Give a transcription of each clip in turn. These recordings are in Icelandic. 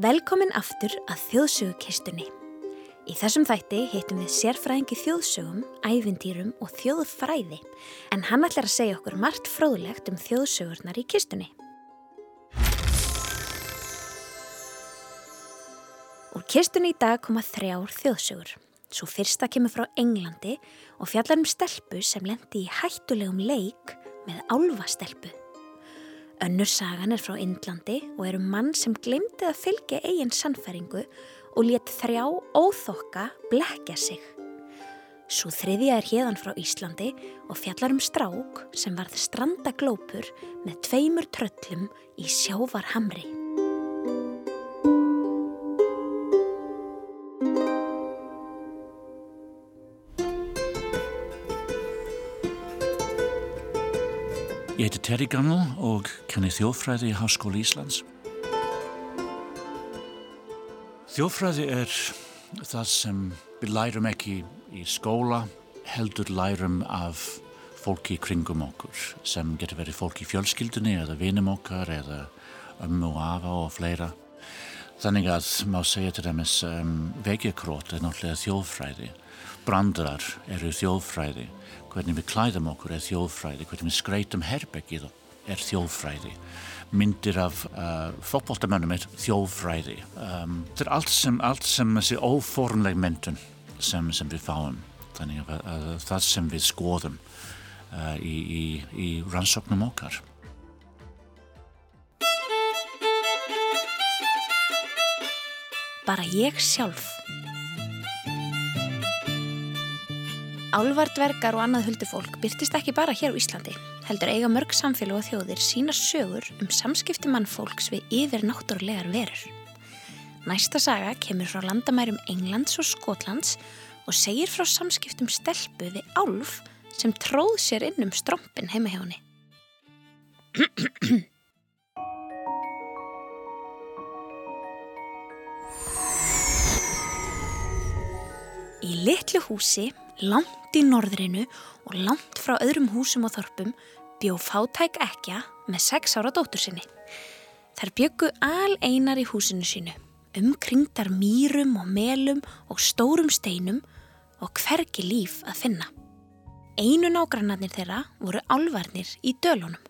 Velkomin aftur að þjóðsögukistunni. Í þessum þætti heitum við sérfræðingi þjóðsögum, ævindýrum og þjóðfræði en hann ætlar að segja okkur margt fróðlegt um þjóðsögurnar í kistunni. Úr kistunni í dag koma þrjár þjóðsögur. Svo fyrsta kemur frá Englandi og fjallar um stelpu sem lendi í hættulegum leik með álvastelpu. Önnur sagan er frá Indlandi og er um mann sem glemdi að fylgja eigin sannfæringu og let þrjá óþokka blekja sig. Svo þriðja er hérðan frá Íslandi og fjallar um strák sem varð strandaglópur með tveimur tröllum í sjávarhamri. Terri Gammal og kenni þjóðfræði í Háskóli Íslands. Þjóðfræði er það sem við lærum ekki í skóla, heldur lærum af fólki kringum okkur sem getur verið fólk í fjölskyldunni eða vinum okkar eða ömmu og afa og fleira. Þannig að má segja til dæmis um, vegjakrót er náttúrulega þjóðfræði, brandrar eru þjóðfræði. Hvernig við klæðum okkur er þjóðfræði, hvernig við skreitum herbeggið er þjóðfræði, myndir af uh, fókbóltamönnum er þjóðfræði. Um, þetta er allt sem, allt sem þessi óforunleg myndun sem, sem við fáum, þannig að, að það sem við skoðum uh, í, í, í rannsóknum okkar. Bara ég sjálf Álvardvergar og annað huldufólk byrtist ekki bara hér á Íslandi, heldur eiga mörg samfélag og þjóðir sína sögur um samskipti mannfólks við yfir náttúrulegar verur. Næsta saga kemur frá landamærum Englands og Skotlands og segir frá samskiptum stelpu við álf sem tróð sér inn um strompin heima hjá henni. Í litlu húsi, langt í norðrinu og langt frá öðrum húsum og þorpum bjó fátæk ekja með sex ára dóttur sinni. Þær byggu al einar í húsinu sínu, umkringdar mýrum og melum og stórum steinum og hvergi líf að finna. Einu nágrannarnir þeirra voru álvarnir í dölunum.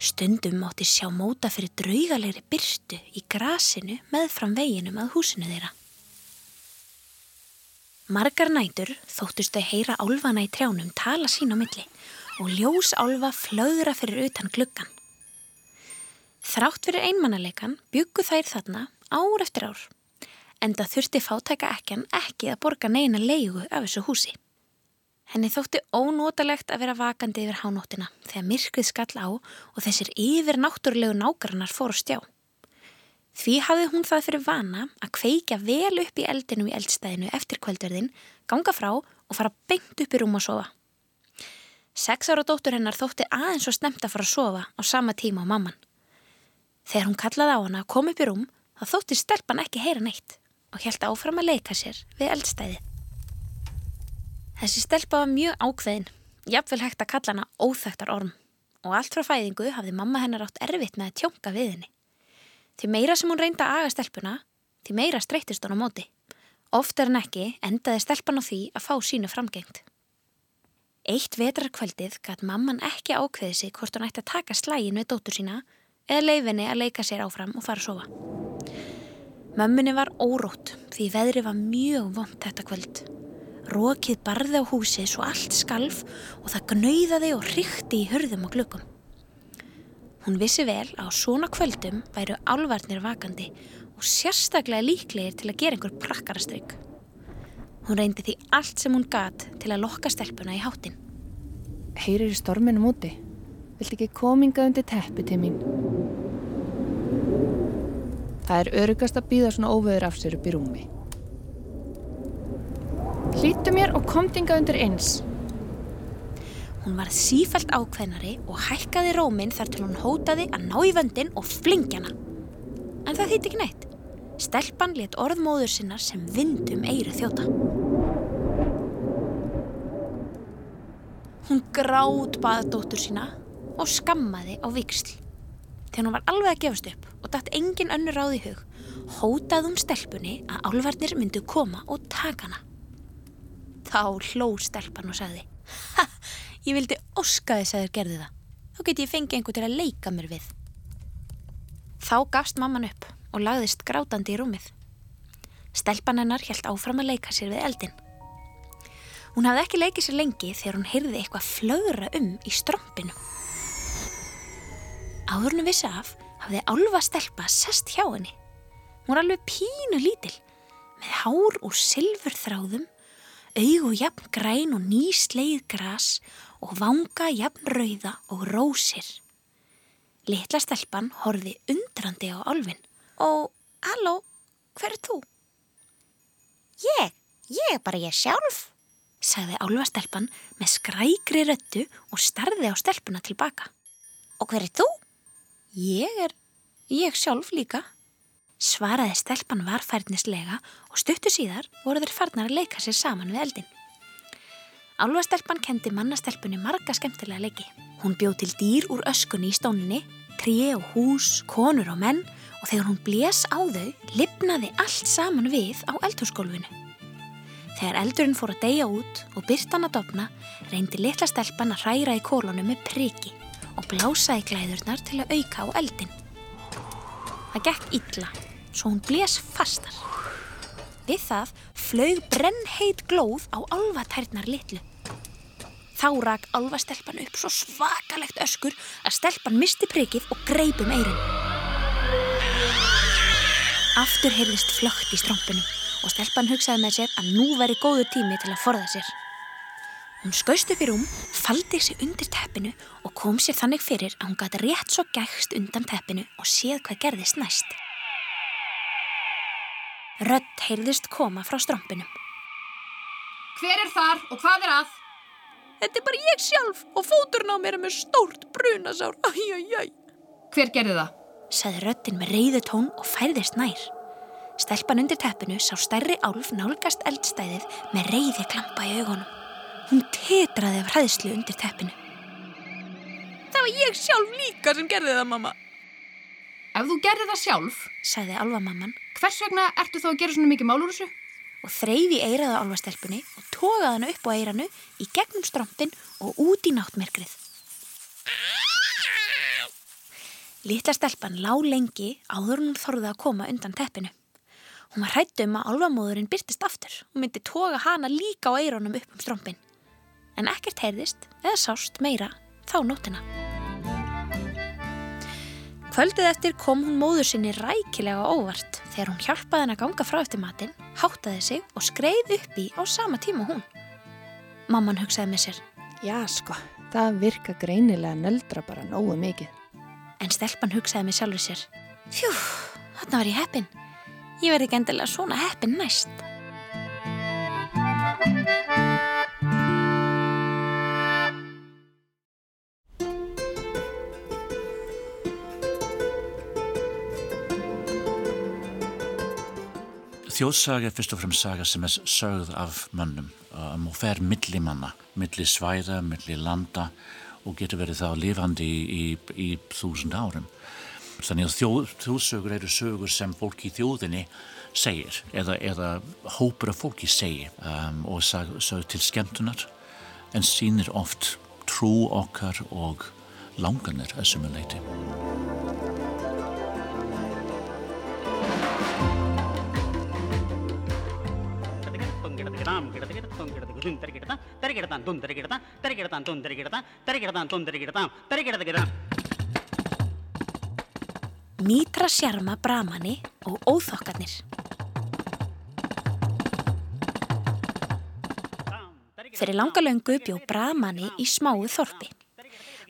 Stundum átti sjá móta fyrir draugalegri byrstu í grasinu með fram veginum að húsinu þeirra. Margar nætur þóttust þau heyra álfana í trjánum tala sín á milli og ljós álfa flöðra fyrir utan gluggan. Þrátt fyrir einmannaleikan byggu þær þarna ár eftir ár, en það þurfti fátæka ekkan ekki að borga neina leigu af þessu húsi. Henni þótti ónótalegt að vera vakandi yfir hánóttina þegar myrkrið skall á og þessir yfir náttúrulegu nágrannar fór að stjá. Því hafði hún það fyrir vana að kveika vel upp í eldinum í eldstæðinu eftir kvöldverðin, ganga frá og fara beint upp í rúm að sofa. Seks ára dóttur hennar þótti aðeins og snemt að fara að sofa á sama tíma á mamman. Þegar hún kallaði á hana að koma upp í rúm, þá þótti stelpan ekki heyra neitt og held áfram að leika sér við eldstæði. Þessi stelpa var mjög ákveðin, jafnvel hægt að kalla hana óþægtar orm og allt frá fæðingu hafði mamma hennar átt erfitt með að tjónka við henni. Því meira sem hún reynda að aga stelpuna, því meira streytist hún á móti. Oftar en ekki endaði stelpan á því að fá sínu framgengt. Eitt vetrarkvöldið gæt mamman ekki ákveði sig hvort hún ætti að taka slægin við dóttur sína eða leifinni að leika sér áfram og fara að sofa. Mömmunni var órótt því veðri var mjög vond þetta kvöld. Rókið barði á húsi svo allt skalf og það gnauðaði og hrykti í hörðum og glöggum. Hún vissi vel að á svona kvöldum væru álvarnir vakandi og sérstaklega líklegir til að gera einhver prakkarastrygg. Hún reyndi því allt sem hún gat til að lokka stelpuna í háttin. Heyrir í storminum úti. Vilt ekki kominga undir teppi til mín? Það er örugast að býða svona óveður af sér upp í rúmi. Hlítu mér og komtinga undir eins. Hún var sífælt ákveðnari og hækkaði róminn þar til hún hótaði að ná í vöndin og flingjana. En það þýtti ekki neitt. Stelpan let orðmóður sinnar sem vindum eiru þjóta. Hún gráð baða dóttur sína og skammaði á viksl. Þegar hún var alveg að gefast upp og dætt engin önnur ráð í hug, hótaði hún stelpunni að álvarnir myndu koma og taka hana. Þá hló stelpan og sagði Ha, ég vildi óska þess að þér gerði það. Þá geti ég fengið einhver til að leika mér við. Þá gafst mamman upp og lagðist grátandi í rúmið. Stelpan hennar helt áfram að leika sér við eldin. Hún hafði ekki leikið sér lengi þegar hún heyrði eitthvað flögra um í strompinu. Áðurnu vissi af hafði álfa stelpa sest hjá henni. Hún var alveg pínu lítil með hár og silfur þráðum, augu jafn græn og nýsleið gras og vanga jafn rauða og rósir. Litla stelpan horfi undrandi á álfin. Og, halló, hver er þú? Ég, ég er bara ég sjálf, sagði álfastelpan með skrækri röttu og starði á stelpuna tilbaka. Og hver er þú? Ég er, ég sjálf líka, svaraði stelpan varfærnislega og stuttu síðar voru þeir farnar að leika sér saman við eldin. Álfastelpan kendi mannastelpunni marga skemmtilega leiki. Hún bjóð til dýr úr öskunni í stóninni, tré og hús, konur og menn og þegar hún blés á þau, lipnaði allt saman við á eldhúsgólfinu. Þegar eldurinn fór að deyja út og byrtan að dopna, reyndi litla stelpan að hræra í kólunum með priki og blásaði glæðurnar til að auka á eldin. Það gekk illa, svo hún blés fastar. Við það flög brennheit glóð á alvatærnar litlu. Þá rak alvastelpan upp svo svakalegt öskur að stelpan misti prikið og greip um eirin. Aftur heyrðist flögt í strómpinum og stelpan hugsaði með sér að nú væri góðu tími til að forða sér. Hún skauðst upp í rúm, faldi sig undir teppinu og kom sér þannig fyrir að hún gæti rétt svo gægst undan teppinu og séð hvað gerðist næst. Rött heyrðist koma frá strómpinum. Hver er þar og hvað er að? Þetta er bara ég sjálf og fóturinn á mér er með stórt brunasár. Æjæjæj. Hver gerði það? Saði röttin með reyðu tón og færðist nær. Stelpan undir teppinu sá stærri álf nálgast eldstæðið með reyði klampa í augunum. Hún tetraði af hræðslu undir teppinu. Það var ég sjálf líka sem gerði það, mamma, Ef þú gerði það sjálf, sagði álfamamman hvers vegna ertu þá að gera svona mikið mál úr þessu? Og þreyfi eiraði á álfastelpunni og tógaði hana upp á eiranu í gegnum strompin og út í náttmerkrið. Litla stelpan lá lengi áður hún þorði að koma undan teppinu. Hún var hrættu um að álfamóðurinn byrtist aftur og myndi toga hana líka á eironum upp um strompin. En ekkert heyrðist eða sást meira þá nótina. Kvöldið eftir kom hún móður sinni rækilega óvart þegar hún hjálpaði henn að ganga frá eftir matinn, háttaði sig og skreið upp í á sama tíma hún. Mamman hugsaði með sér, Já, sko, það virka greinilega nöldra bara nógu mikið. en stelpan hugsaði með sjálfur sér. Fjú, þarna var ég heppin. Ég verði ekki endilega svona heppin næst. Þjóðsaga er fyrst og fremst saga sem er sögð af mönnum um, og fer milli manna, milli svæða, milli landa og getur verið þá lifandi í, í, í þúsund árum. Þannig að þjóð, þjóðsögur eru sögur sem fólk í þjóðinni segir eða, eða hópur af fólki segir um, og sögur til skemmtunar en sínir oft trú okkar og langanir að sumuleiti. கிடத்துக்கிடாம் கிடத்துக்கிடத்தோம் கிடத்துக்கு தும் தரிக்கிடத்தான் தரிக்கிடத்தான் தும் தரிக்கிடத்தான் தரிக்கிடத்தான் தும் தரிக்கிடத்தான் தரிக்கிடத்தான் தும் தரிக்கிடத்தான் தரிக்கிடத்துக்கிடாம் Mítra sjarma Brahmani og óþokkarnir. Fyrir langa löngu bjó Brahmani í smáu þorpi.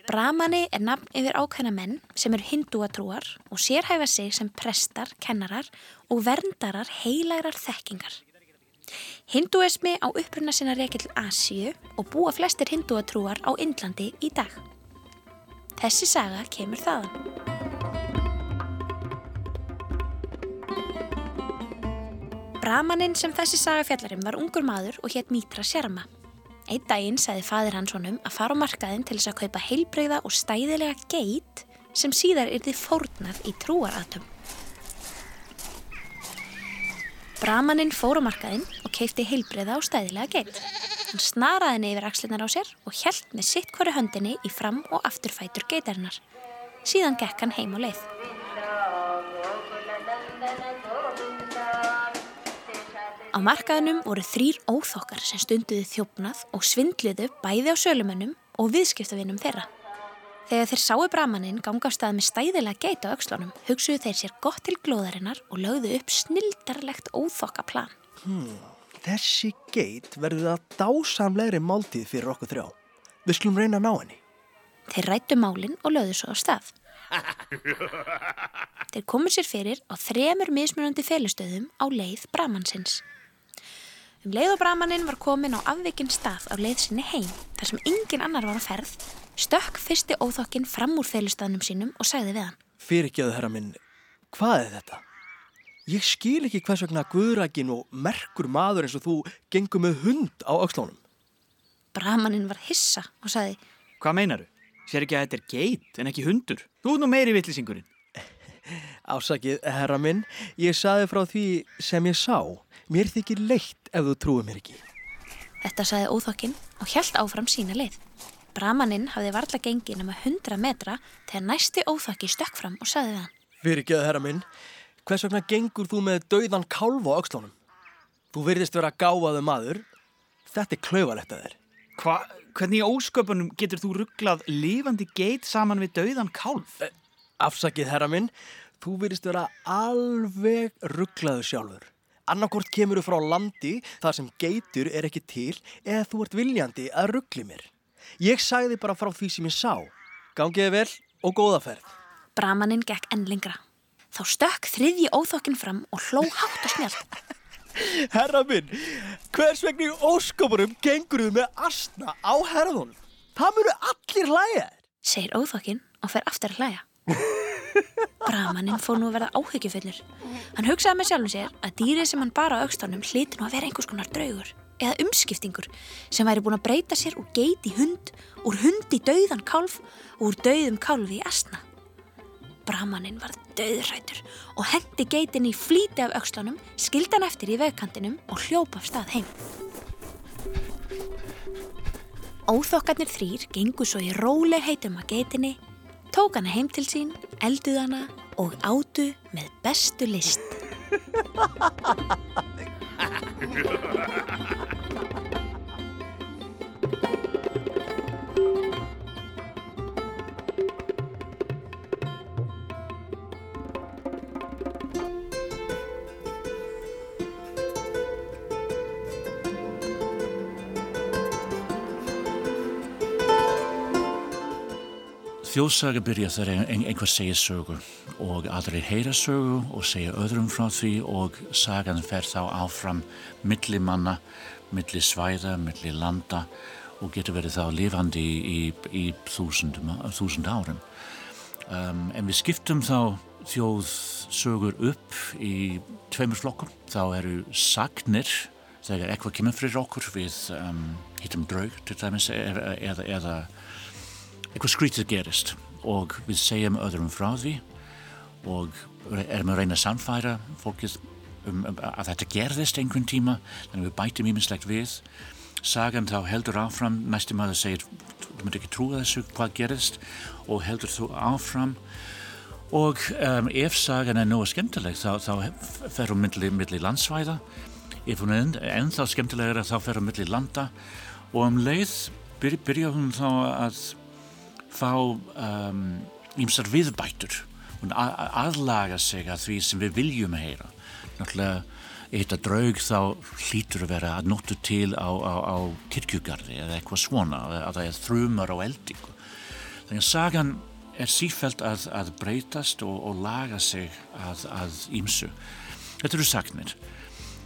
Brahmani er nafn yfir ákveðna menn sem eru hindúatrúar og sérhæfa sig sem prestar, kennarar og verndarar heilagrar þekkingar. Hindúismi á uppruna sinna reykja til Asíu og búa flestir hindúatrúar á Indlandi í dag. Þessi saga kemur þaðan. Brahmaninn sem þessi saga fjallarum var ungur maður og hétt Mítra Sjarma. Einn daginn sagði fadir hans honum að fara á markaðinn til þess að kaupa heilbreyða og stæðilega geit sem síðar yrði fórnað í trúaratum. Bramaninn fór á markaðinn og keipti heilbreyða og stæðilega geit. Hann snaraði henni yfir axlinnar á sér og hjælt með sitt hverju höndinni í fram- og afturfætur geitarinnar. Síðan gekk hann heim á leið. Á markaðinum voru þrýr óþokkar sem stunduði þjófnað og svindluðu bæði á sölumönnum og viðskiptavinnum þeirra. Þegar þeir sáu bramaninn ganga á stað með stæðilega geit á aukslunum, hugsuðu þeir sér gott til glóðarinnar og lögðu upp snildarlegt óþokka plan. Þessi geit verður að dásamlegri máltíð fyrir okkur þrjá. Við skulum reyna að ná henni. Þeir rættu málinn og lögðu svo á stað. Þeir komu sér fyrir á þremur mismunandi félustöðum á leið bramansins. Um leið og bramaninn var komin á afvikinn stað á leið sinni heim, þar sem engin annar var á ferð, stökk fyrsti óþokkin fram úr félustöðnum sínum og sagði við hann. Fyrirgjöðu herra minn, hvað er þetta? Ég skil ekki hvers vegna guðrækin og merkur maður eins og þú gengur með hund á aukslónum. Bramaninn var hissa og sagði, Hvað meinaru? Sér ekki að þetta er geit en ekki hundur? Þú er nú meiri vittlýsingurinn. Ásakið, herra minn, ég saði frá því sem ég sá. Mér þykir leitt ef þú trúið mér ekki. Þetta sagði óþokkinn og hjælt áfram sína leið. Bramaninn hafði varla gengið nema 100 metra þegar næsti óþokki stökk fram og sagði við hann. Fyrirgjöðu herra minn, hvers vegna gengur þú með dauðan kálf á aukslónum? Þú virðist vera gáfaðu maður. Þetta er klauvalegt að þér. Hva, hvernig í ósköpunum getur þú rugglað lifandi geit saman við dauðan kálf? Afsakið herra minn, þú virðist vera alveg rugglaðu sjálfur. Annarkort kemur þú frá landi þar sem geitur er ekki til eða þú ert viljandi að ruggli mér. Ég sagði bara frá því sem ég sá. Gangiði vel og góða ferð. Bramaninn gekk enn lengra. Þá stökk þriðji óþokkinn fram og hló hátt og snjált. Herra minn, hvers vegna í óskopurum gengur þú með astna á herðunum? Það munu allir hlæja þér. segir óþokkinn og fer aftur að hlæja. Bramaninn fór nú að verða áhyggjufullur. Hann hugsaði með sjálfum sér að dýrið sem hann bara á aukstónum hliti nú að vera einhvers konar draugur eða umskiptingur sem væri búin að breyta sér úr geit í hund, úr hund í dauðan kálf og úr dauðum kálfi í asna. Bramaninn var dauðrætur og hendi geitin í flíti af aukstónum, skildi hann eftir í vegkantinum og hljópa af stað heim. Óþokkarnir þrýr gengu svo í róleg heitum að geitinni, tók hana heim til sín, elduð hana og átu með bestu list. Þjóðsaga byrja þegar ein, einhver segir sögu og aðrir heyra sögu og segja öðrum frá því og sagan fer þá áfram milli manna, milli svæða, milli landa og getur verið þá lifandi í, í, í þúsund árum. Um, en við skiptum þá þjóðsögur upp í tveimur flokkum. Þá eru sagnir þegar eitthvað kemur fyrir okkur við um, hittum draug til dæmis eða, eða, eða eitthvað skrítið gerist og við segjum öðrum frá því og erum að reyna að samfæra fólkið um, um, að þetta gerðist einhvern tíma þannig við bætum íminnslegt við. Sagan þá heldur áfram næstum maður segir, þú myndir ekki trúa þessu hvað gerðist? Og heldur þú áfram. Og um, ef sagan er nú skemmtileg þá, þá fer hún milli, milli landsvæða. Ef hún er ennþá skemmtilegur þá fer hún milli landa. Og um leið byr, byrja hún þá að fá ímsar um, viðbætur og aðlaga sig að því sem við viljum heyra. Náttúrulega eitt að draug þá hlýtur að vera að notu til á, á, á kirkjugarði eða eitthvað svona, að það er þrumar á eldingu. Þannig að sagan er sífælt að, að breytast og, og laga sig að, að ímsu. Þetta eru sagnir.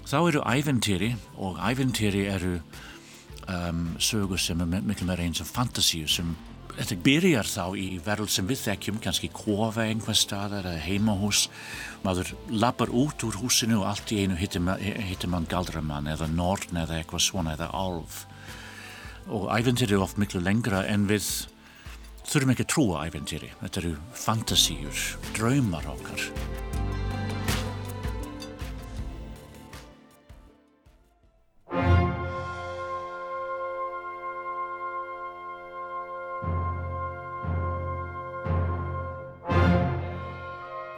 Þá eru æventýri og æventýri eru um, sögur sem er miklu meira eins og fantasíu sem Þetta byrjar þá í verðl sem við þekkjum, kannski kofa einhver staðar eða heimahús. Maður lappar út úr húsinu og allt í einu hittir mann galdramann eða norn eða eitthvað svona eða alf. Og æventyri er oft miklu lengra en við þurfum ekki að trúa æventyri. Þetta eru fantasíur, draumar okkar.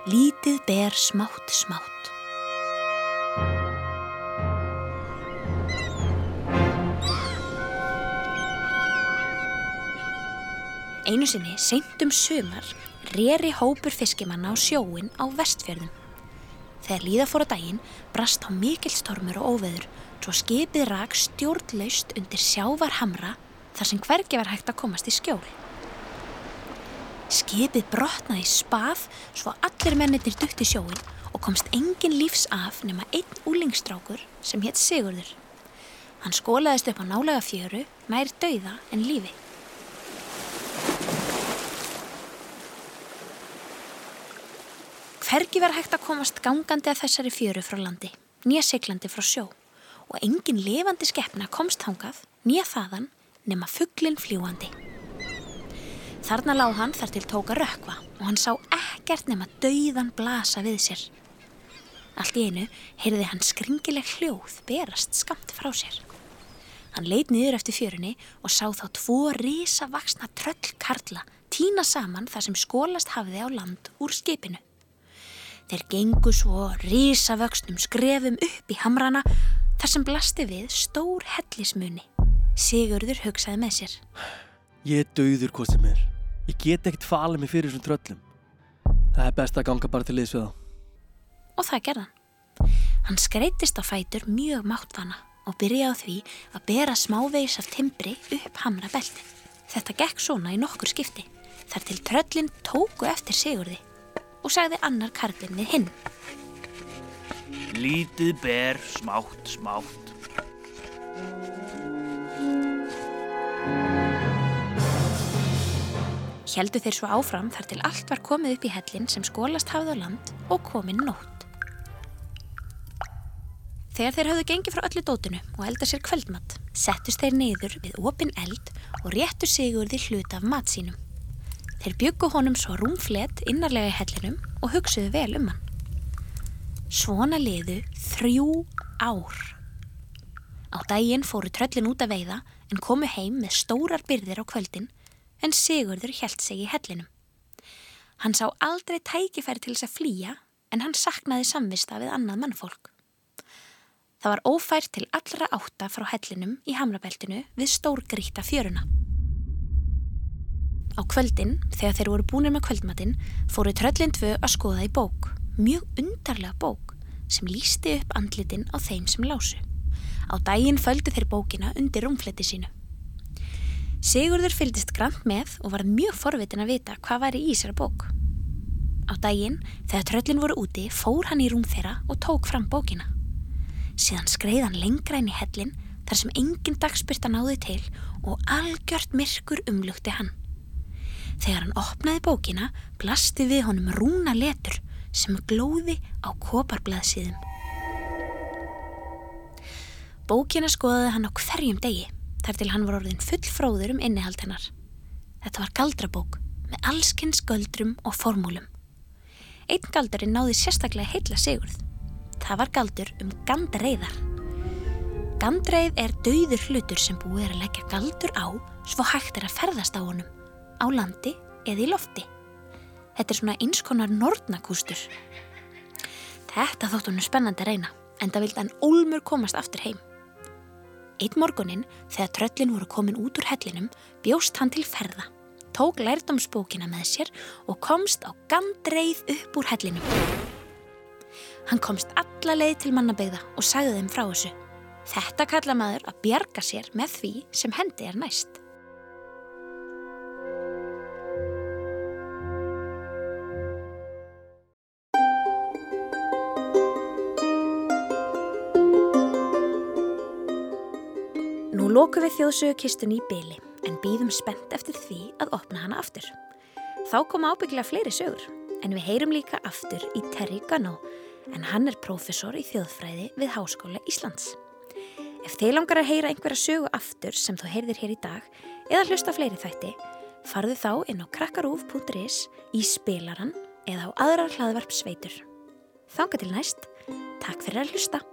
Lítið ber smátt smátt. Einu sinni, seint um sumar, reri hópur fiskimanna á sjóin á vestfjörðum. Þegar líða fóra daginn brast á mikill stormur og óveður svo skipið rak stjórnlaust undir sjávarhamra þar sem hvergi var hægt að komast í skjól. Skipið brotnaði í spað svo allir mennir dutt í sjóin og komst engin lífs af nema einn úlingstrákur sem hétt Sigurður. Hann skólaðist upp á nálega fjöru, nær dauða en lífi. Hvergi var hægt að komast gangandi að þessari fjöru frá landi, nýja seglandi frá sjó og engin lifandi skeppna komst hangað, nýja þaðan, nema fugglin fljúandi. Þarna lág hann þar til tóka rökva og hann sá ekkert nema dauðan blasa við sér. Allt í einu heyrði hann skringileg hljóð berast skamt frá sér. Hann leit niður eftir fjörunni og sá þá tvo risa vaksna tröllkarla tína saman þar sem skólast hafiði á land úr skipinu. Þeir gengu svo risavöxnum skrefum upp í hamrana þar sem blasti við stór hellismunni. Sigurður hugsaði með sér. Ég dauður hvað sem er. Ég get ekkert falið mig fyrir þessum tröllum. Það er best að ganga bara til liðs við þá. Og það gerði hann. Hann skreitist á fætur mjög máttvana og byrjaði á því að bera smávegis af timbri upp hamra belti. Þetta gekk svona í nokkur skipti þar til tröllin tóku eftir Sigurði og sagði annar karlinn við hinn. Lítið ber smátt smátt. Hjeldu þeir svo áfram þar til allt var komið upp í hellin sem skólast hafði á land og komin nótt. Þegar þeir hafðu gengið frá öllu dótinu og elda sér kveldmatt, settust þeir neyður við opin eld og réttu sigur því hluta af mat sínum. Þeir byggu honum svo rúmflet innarlega í hellinum og hugsuðu vel um hann. Svona liðu þrjú ár. Á daginn fóru tröllin út að veiða en komu heim með stórar byrðir á kvöldin en Sigurður hjælt sig í hellinum. Hann sá aldrei tækifæri til þess að flýja en hann saknaði samvista við annað mannfólk. Það var ófært til allra átta frá hellinum í hamrabeltinu við stórgríta fjöruna. Á kvöldin, þegar þeir voru búinir með kvöldmatinn, fóru tröllin tvö að skoða í bók, mjög undarlega bók sem lísti upp andlitin á þeim sem lásu. Á daginn földu þeir bókina undir rúmfletti sínu. Sigurður fylgdist grann með og var mjög forvitin að vita hvað væri í þessara bók. Á daginn, þegar tröllin voru úti, fór hann í rúm þeirra og tók fram bókina. Síðan skreið hann lengra inn í hellin þar sem engin dagspyrta náði til og algjört myrkur umlugti hann. Þegar hann opnaði bókina, blasti við honum rúna letur sem glóði á koparblaðsíðum. Bókina skoðaði hann á hverjum degi þar til hann var orðin fullfróður um innihald hennar. Þetta var galdrabók með allskins göldrum og formúlum. Einn galdurinn náði sérstaklega heilla sigurð. Það var galdur um gandreiðar. Gandreið er dauður hlutur sem búið er að leggja galdur á svo hægt er að ferðast á honum, á landi eða í lofti. Þetta er svona einskonar nortnakústur. Þetta þótt honum spennandi reyna, en það vildi hann ólmur komast aftur heim. Eitt morgunin, þegar tröllin voru komin út úr hellinum, bjóst hann til ferða, tók lærdomsbókina með sér og komst á gandreið upp úr hellinum. Hann komst alla leið til mannabegða og sagði þeim frá þessu. Þetta kalla maður að bjarga sér með því sem hendi er næst. Lokum við þjóðsögukistunni í byli en býðum spennt eftir því að opna hana aftur. Þá koma ábygglega fleiri sögur en við heyrum líka aftur í Terry Gunnell en hann er prófessor í þjóðfræði við Háskóla Íslands. Ef þeir langar að heyra einhverja sögu aftur sem þú heyrðir hér í dag eða hlusta fleiri þætti, farðu þá inn á krakkarúf.is í spilaran eða á aðrar hlaðvarp sveitur. Þánga til næst, takk fyrir að hlusta.